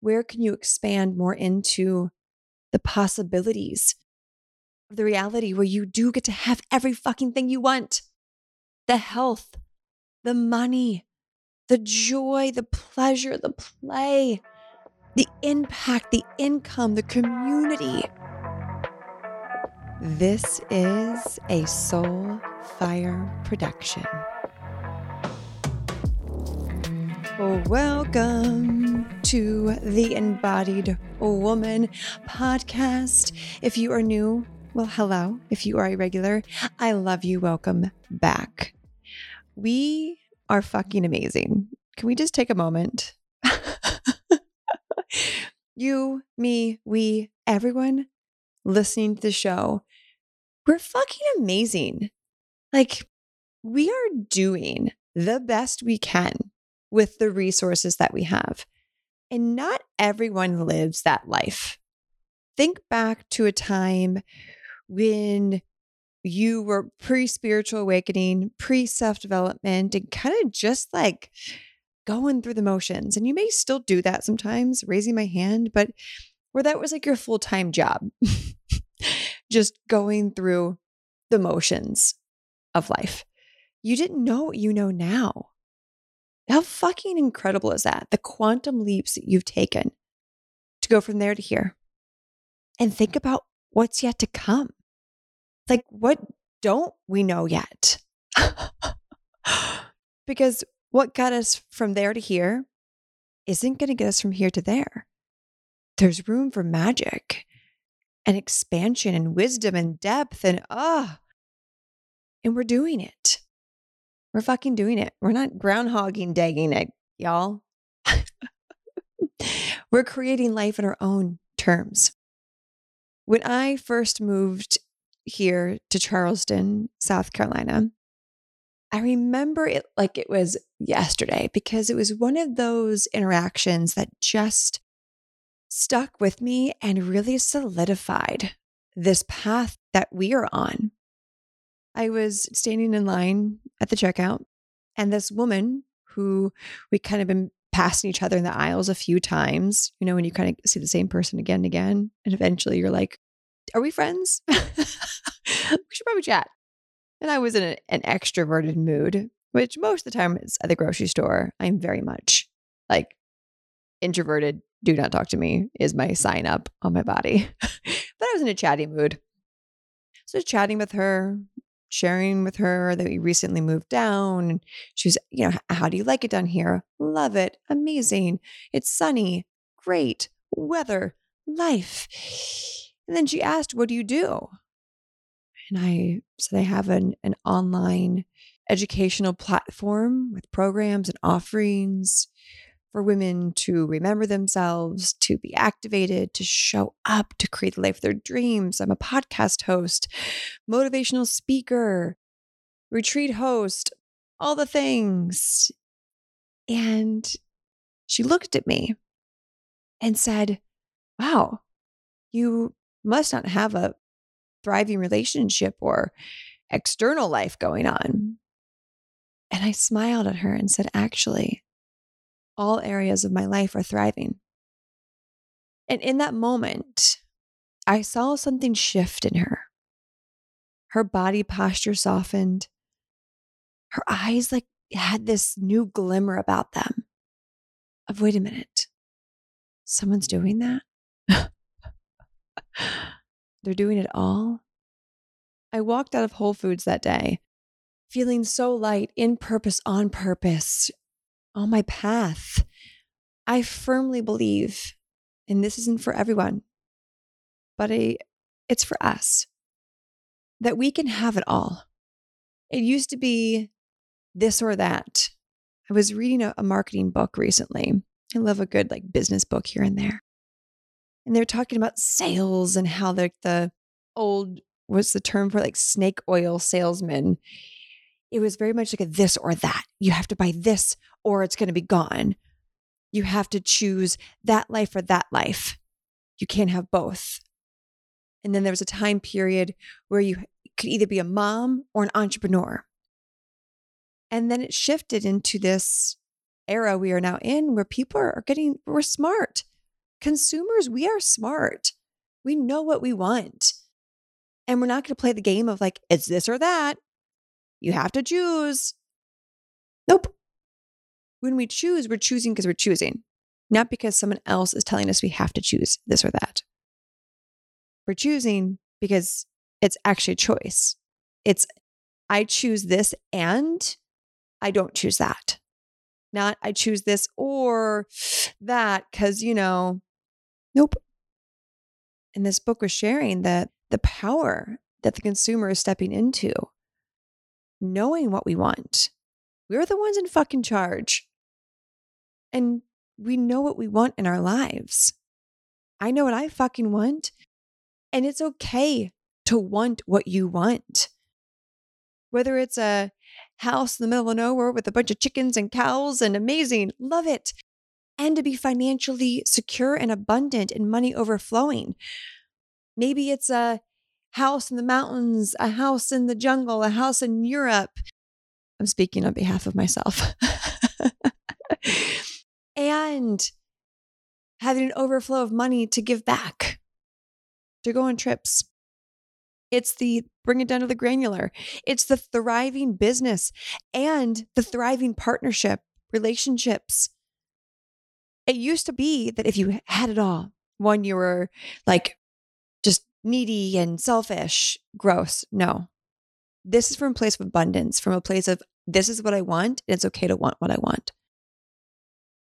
Where can you expand more into the possibilities of the reality where you do get to have every fucking thing you want? The health, the money, the joy, the pleasure, the play, the impact, the income, the community. This is a Soul Fire production. Welcome to the Embodied Woman podcast. If you are new, well, hello. If you are a regular, I love you. Welcome back. We are fucking amazing. Can we just take a moment? you, me, we, everyone listening to the show, we're fucking amazing. Like, we are doing the best we can with the resources that we have. And not everyone lives that life. Think back to a time when you were pre spiritual awakening, pre self development, and kind of just like going through the motions. And you may still do that sometimes, raising my hand, but where that was like your full time job, just going through the motions of life. You didn't know what you know now. How fucking incredible is that? The quantum leaps that you've taken to go from there to here. And think about what's yet to come. Like, what don't we know yet? because what got us from there to here isn't going to get us from here to there. There's room for magic and expansion and wisdom and depth and ah. and we're doing it. We're fucking doing it. We're not groundhogging dagging it, y'all. We're creating life in our own terms. When I first moved here to Charleston, South Carolina, I remember it like it was yesterday because it was one of those interactions that just stuck with me and really solidified this path that we are on. I was standing in line at the checkout, and this woman who we kind of been passing each other in the aisles a few times, you know, when you kind of see the same person again and again, and eventually you're like, Are we friends? we should probably chat. And I was in a, an extroverted mood, which most of the time is at the grocery store. I'm very much like introverted. Do not talk to me is my sign up on my body. but I was in a chatty mood. So chatting with her, sharing with her that we recently moved down. And she was, you know, how do you like it down here? Love it. Amazing. It's sunny. Great. Weather. Life. And then she asked, What do you do? And I said, I have an, an online educational platform with programs and offerings for women to remember themselves, to be activated, to show up, to create the life of their dreams. I'm a podcast host, motivational speaker, retreat host, all the things. And she looked at me and said, Wow, you must not have a thriving relationship or external life going on. And I smiled at her and said, Actually, all areas of my life are thriving. And in that moment, I saw something shift in her. Her body posture softened. Her eyes like had this new glimmer about them of wait a minute. Someone's doing that? They're doing it all? I walked out of Whole Foods that day feeling so light, in purpose, on purpose, on my path. I firmly believe, and this isn't for everyone, but a, it's for us, that we can have it all. It used to be this or that. I was reading a, a marketing book recently. I love a good like business book here and there. And they're talking about sales and how they're the old what's the term for like snake oil salesman it was very much like a this or that. You have to buy this or it's going to be gone. You have to choose that life or that life. You can't have both. And then there was a time period where you could either be a mom or an entrepreneur. And then it shifted into this era we are now in where people are getting, we're smart. consumers, we are smart. We know what we want. And we're not going to play the game of like, it's this or that. You have to choose. Nope. When we choose, we're choosing because we're choosing, not because someone else is telling us we have to choose this or that. We're choosing because it's actually a choice. It's, I choose this and I don't choose that. Not, I choose this or that because, you know, nope. And this book was sharing that the power that the consumer is stepping into, knowing what we want. We're the ones in fucking charge. And we know what we want in our lives. I know what I fucking want. And it's okay to want what you want. Whether it's a house in the middle of nowhere with a bunch of chickens and cows and amazing, love it. And to be financially secure and abundant and money overflowing. Maybe it's a house in the mountains, a house in the jungle, a house in Europe. I'm speaking on behalf of myself. and having an overflow of money to give back, to go on trips. It's the bring it down to the granular. It's the thriving business and the thriving partnership, relationships. It used to be that if you had it all, one, you were like needy and selfish, gross. No. This is from a place of abundance, from a place of this is what I want. And it's okay to want what I want.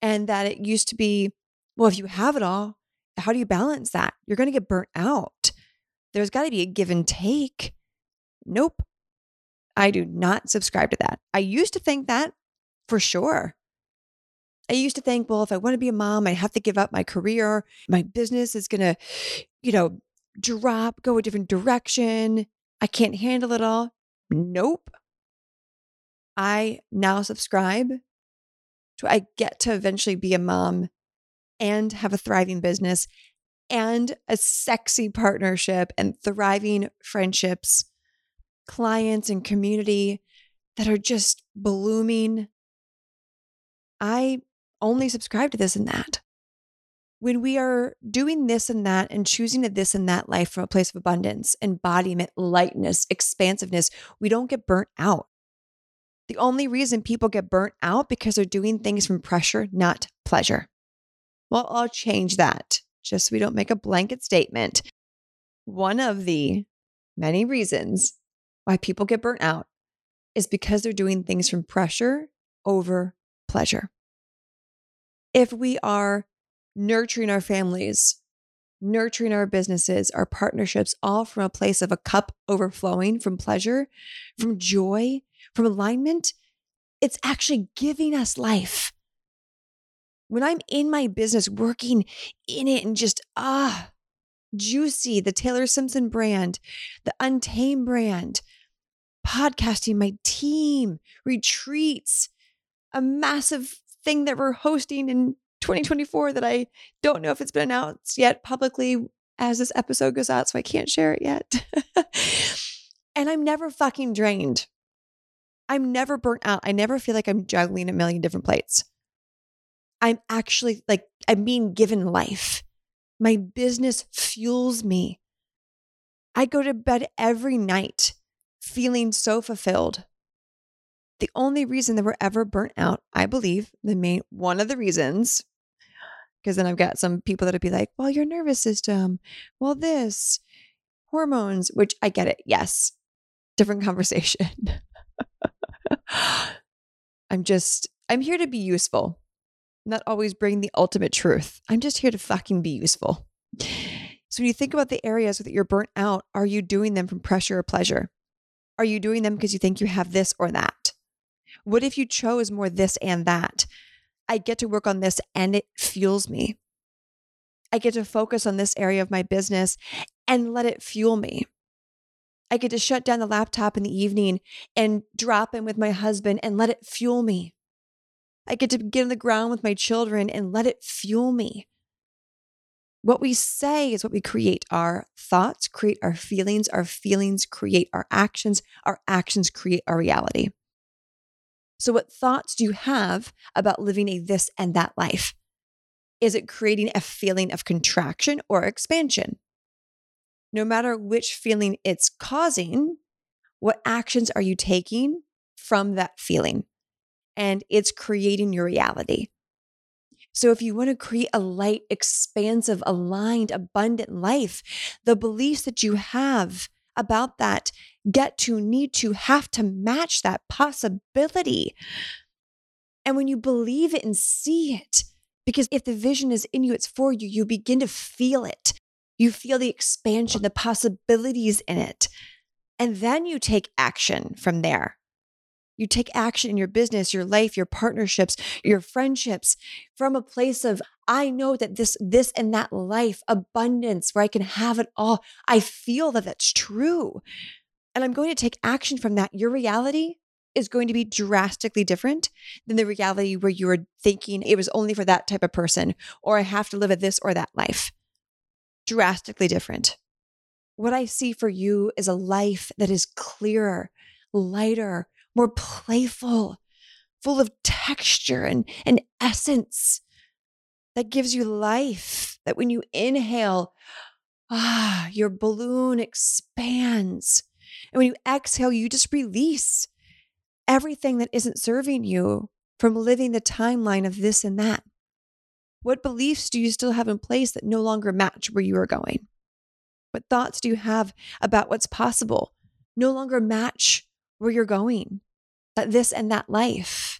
And that it used to be, well, if you have it all, how do you balance that? You're going to get burnt out. There's got to be a give and take. Nope. I do not subscribe to that. I used to think that for sure. I used to think, well, if I want to be a mom, I have to give up my career. My business is going to, you know, drop, go a different direction. I can't handle it all. Nope. I now subscribe to I get to eventually be a mom and have a thriving business and a sexy partnership and thriving friendships, clients and community that are just blooming. I only subscribe to this and that when we are doing this and that and choosing a this and that life from a place of abundance, embodiment, lightness, expansiveness, we don't get burnt out. The only reason people get burnt out because they're doing things from pressure, not pleasure. Well, I'll change that just so we don't make a blanket statement. One of the many reasons why people get burnt out is because they're doing things from pressure over pleasure. If we are nurturing our families, nurturing our businesses, our partnerships, all from a place of a cup overflowing from pleasure, from joy, from alignment, it's actually giving us life. When I'm in my business, working in it and just, ah, juicy, the Taylor Simpson brand, the Untamed brand, podcasting, my team, retreats, a massive thing that we're hosting in 2024 that I don't know if it's been announced yet publicly as this episode goes out, so I can't share it yet. and I'm never fucking drained. I'm never burnt out. I never feel like I'm juggling a million different plates. I'm actually like, I'm being given life. My business fuels me. I go to bed every night feeling so fulfilled. The only reason that we're ever burnt out, I believe, the main one of the reasons because then I've got some people that'll be like, well, your nervous system, well, this, hormones, which I get it. Yes, different conversation. I'm just, I'm here to be useful, not always bring the ultimate truth. I'm just here to fucking be useful. So when you think about the areas that you're burnt out, are you doing them from pressure or pleasure? Are you doing them because you think you have this or that? What if you chose more this and that? I get to work on this and it fuels me. I get to focus on this area of my business and let it fuel me. I get to shut down the laptop in the evening and drop in with my husband and let it fuel me. I get to get on the ground with my children and let it fuel me. What we say is what we create. Our thoughts create our feelings, our feelings create our actions, our actions create our reality. So, what thoughts do you have about living a this and that life? is it creating a feeling of contraction or expansion? No matter which feeling it's causing, what actions are you taking from that feeling? And it's creating your reality. So, if you want to create a light, expansive, aligned, abundant life, the beliefs that you have about that get to, need to, have to match that possibility. And when you believe it and see it, because if the vision is in you, it's for you, you begin to feel it. You feel the expansion, the possibilities in it. And then you take action from there. You take action in your business, your life, your partnerships, your friendships from a place of, I know that this, this and that life, abundance, where I can have it all. I feel that that's true. And I'm going to take action from that. Your reality is going to be drastically different than the reality where you were thinking it was only for that type of person, or I have to live a this or that life. Drastically different. What I see for you is a life that is clearer, lighter, more playful, full of texture and, and essence that gives you life. That when you inhale, ah, your balloon expands. And when you exhale, you just release everything that isn't serving you from living the timeline of this and that. What beliefs do you still have in place that no longer match where you are going? What thoughts do you have about what's possible no longer match where you're going, that this and that life.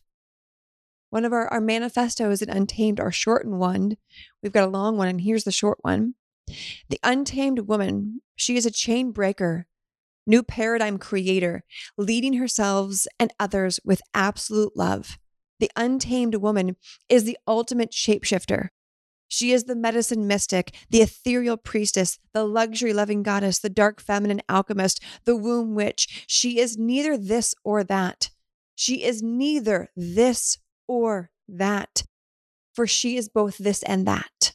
One of our, our manifestos in Untamed are shortened one. We've got a long one, and here's the short one. The untamed woman, she is a chain breaker, new paradigm creator, leading herself and others with absolute love. The untamed woman is the ultimate shapeshifter, she is the medicine mystic, the ethereal priestess, the luxury loving goddess, the dark feminine alchemist, the womb witch. She is neither this or that. She is neither this or that, for she is both this and that.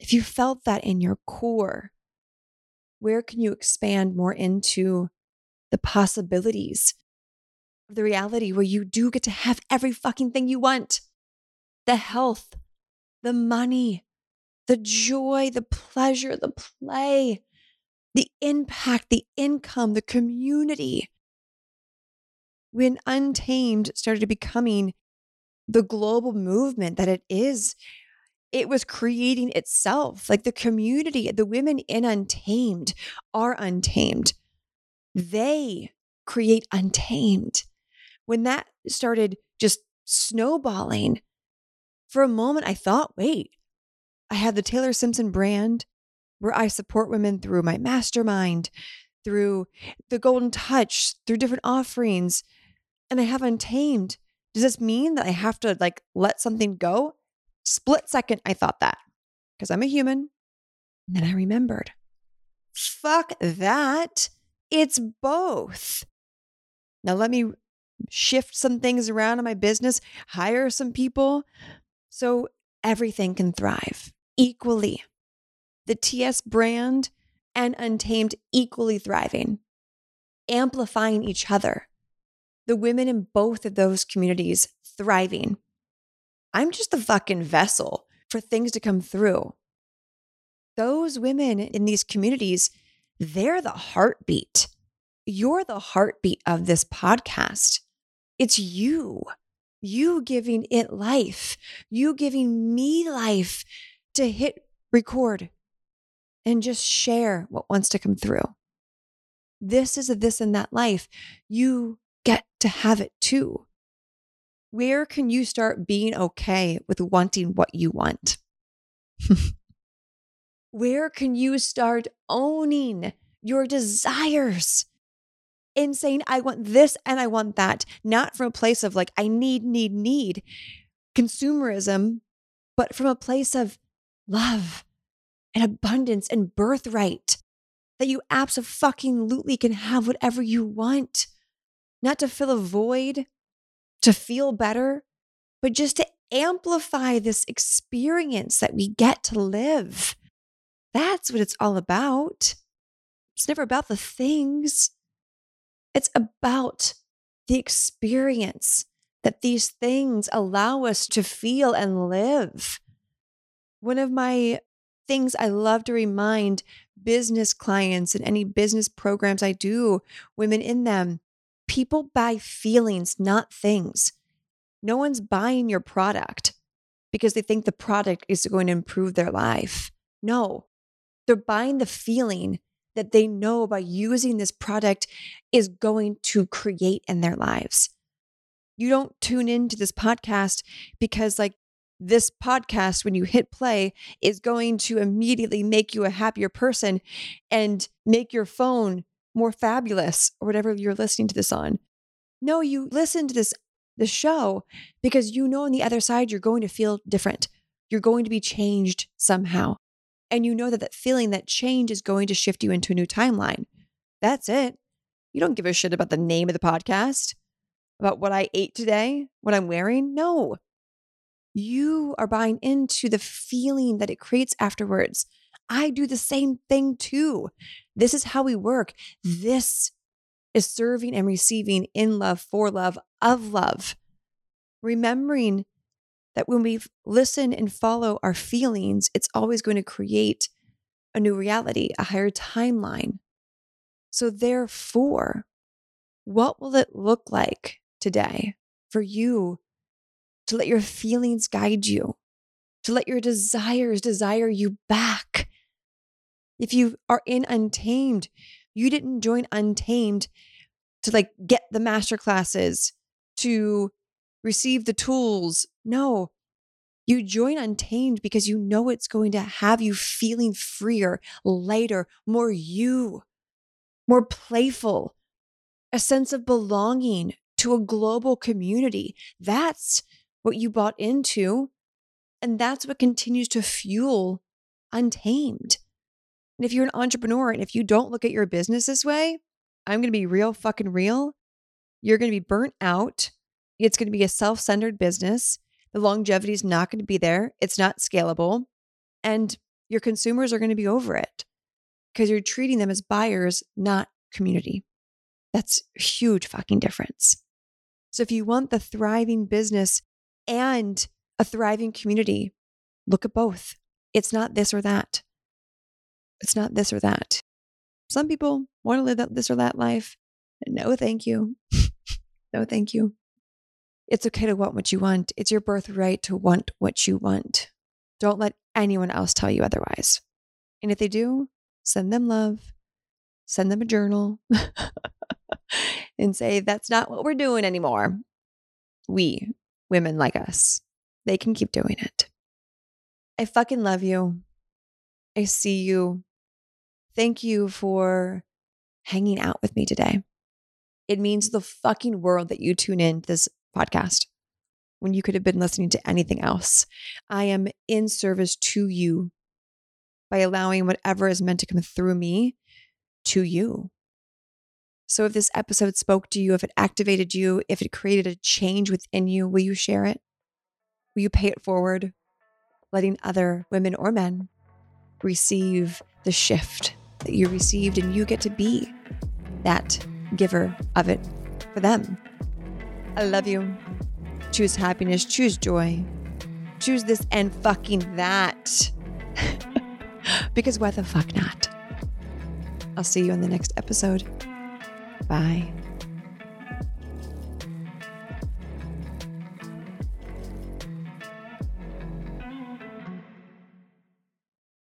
If you felt that in your core, where can you expand more into the possibilities of the reality where you do get to have every fucking thing you want? The health, the money, the joy, the pleasure, the play, the impact, the income, the community. When Untamed started becoming the global movement that it is, it was creating itself. Like the community, the women in Untamed are untamed. They create Untamed. When that started just snowballing, for a moment, I thought, wait, I have the Taylor Simpson brand where I support women through my mastermind, through the Golden Touch, through different offerings, and I have Untamed. Does this mean that I have to like let something go? Split second, I thought that because I'm a human. And then I remembered fuck that. It's both. Now, let me shift some things around in my business, hire some people, so everything can thrive equally. The TS brand and Untamed equally thriving, amplifying each other. The women in both of those communities thriving. I'm just the fucking vessel for things to come through. Those women in these communities, they're the heartbeat. You're the heartbeat of this podcast. It's you you giving it life, you giving me life to hit record and just share what wants to come through. This is a this and that life. You to have it too. Where can you start being okay with wanting what you want? Where can you start owning your desires? in saying, I want this and I want that, not from a place of like, I need, need, need consumerism, but from a place of love and abundance and birthright that you absolutely can have whatever you want, not to fill a void, to feel better, but just to amplify this experience that we get to live. That's what it's all about. It's never about the things. It's about the experience that these things allow us to feel and live. One of my things I love to remind business clients and any business programs I do, women in them, people buy feelings, not things. No one's buying your product because they think the product is going to improve their life. No, they're buying the feeling that they know by using this product is going to create in their lives. You don't tune into this podcast because, like, this podcast, when you hit play, is going to immediately make you a happier person and make your phone more fabulous or whatever you're listening to this on. No, you listen to this the show because you know on the other side you're going to feel different. You're going to be changed somehow. And you know that that feeling, that change is going to shift you into a new timeline. That's it. You don't give a shit about the name of the podcast, about what I ate today, what I'm wearing. No. You are buying into the feeling that it creates afterwards. I do the same thing too. This is how we work. This is serving and receiving in love, for love, of love. Remembering that when we listen and follow our feelings, it's always going to create a new reality, a higher timeline. So, therefore, what will it look like today for you to let your feelings guide you, to let your desires desire you back? If you are in Untamed, you didn't join Untamed to like get the master classes, to receive the tools. No, you join Untamed because you know it's going to have you feeling freer, lighter, more you, more playful, a sense of belonging to a global community. That's what you bought into. And that's what continues to fuel Untamed. And if you're an entrepreneur and if you don't look at your business this way, I'm going to be real fucking real. You're going to be burnt out. It's going to be a self centered business. The longevity is not going to be there. It's not scalable. And your consumers are going to be over it because you're treating them as buyers, not community. That's huge fucking difference. So if you want the thriving business and a thriving community, look at both. It's not this or that. It's not this or that. Some people want to live that, this or that life. No, thank you. no, thank you. It's okay to want what you want. It's your birthright to want what you want. Don't let anyone else tell you otherwise. And if they do, send them love, send them a journal, and say, that's not what we're doing anymore. We, women like us, they can keep doing it. I fucking love you. I see you. Thank you for hanging out with me today. It means the fucking world that you tune in to this podcast when you could have been listening to anything else. I am in service to you by allowing whatever is meant to come through me to you. So, if this episode spoke to you, if it activated you, if it created a change within you, will you share it? Will you pay it forward, letting other women or men receive the shift that you received, and you get to be that giver of it for them. I love you. Choose happiness, choose joy, choose this and fucking that. because why the fuck not? I'll see you in the next episode. Bye.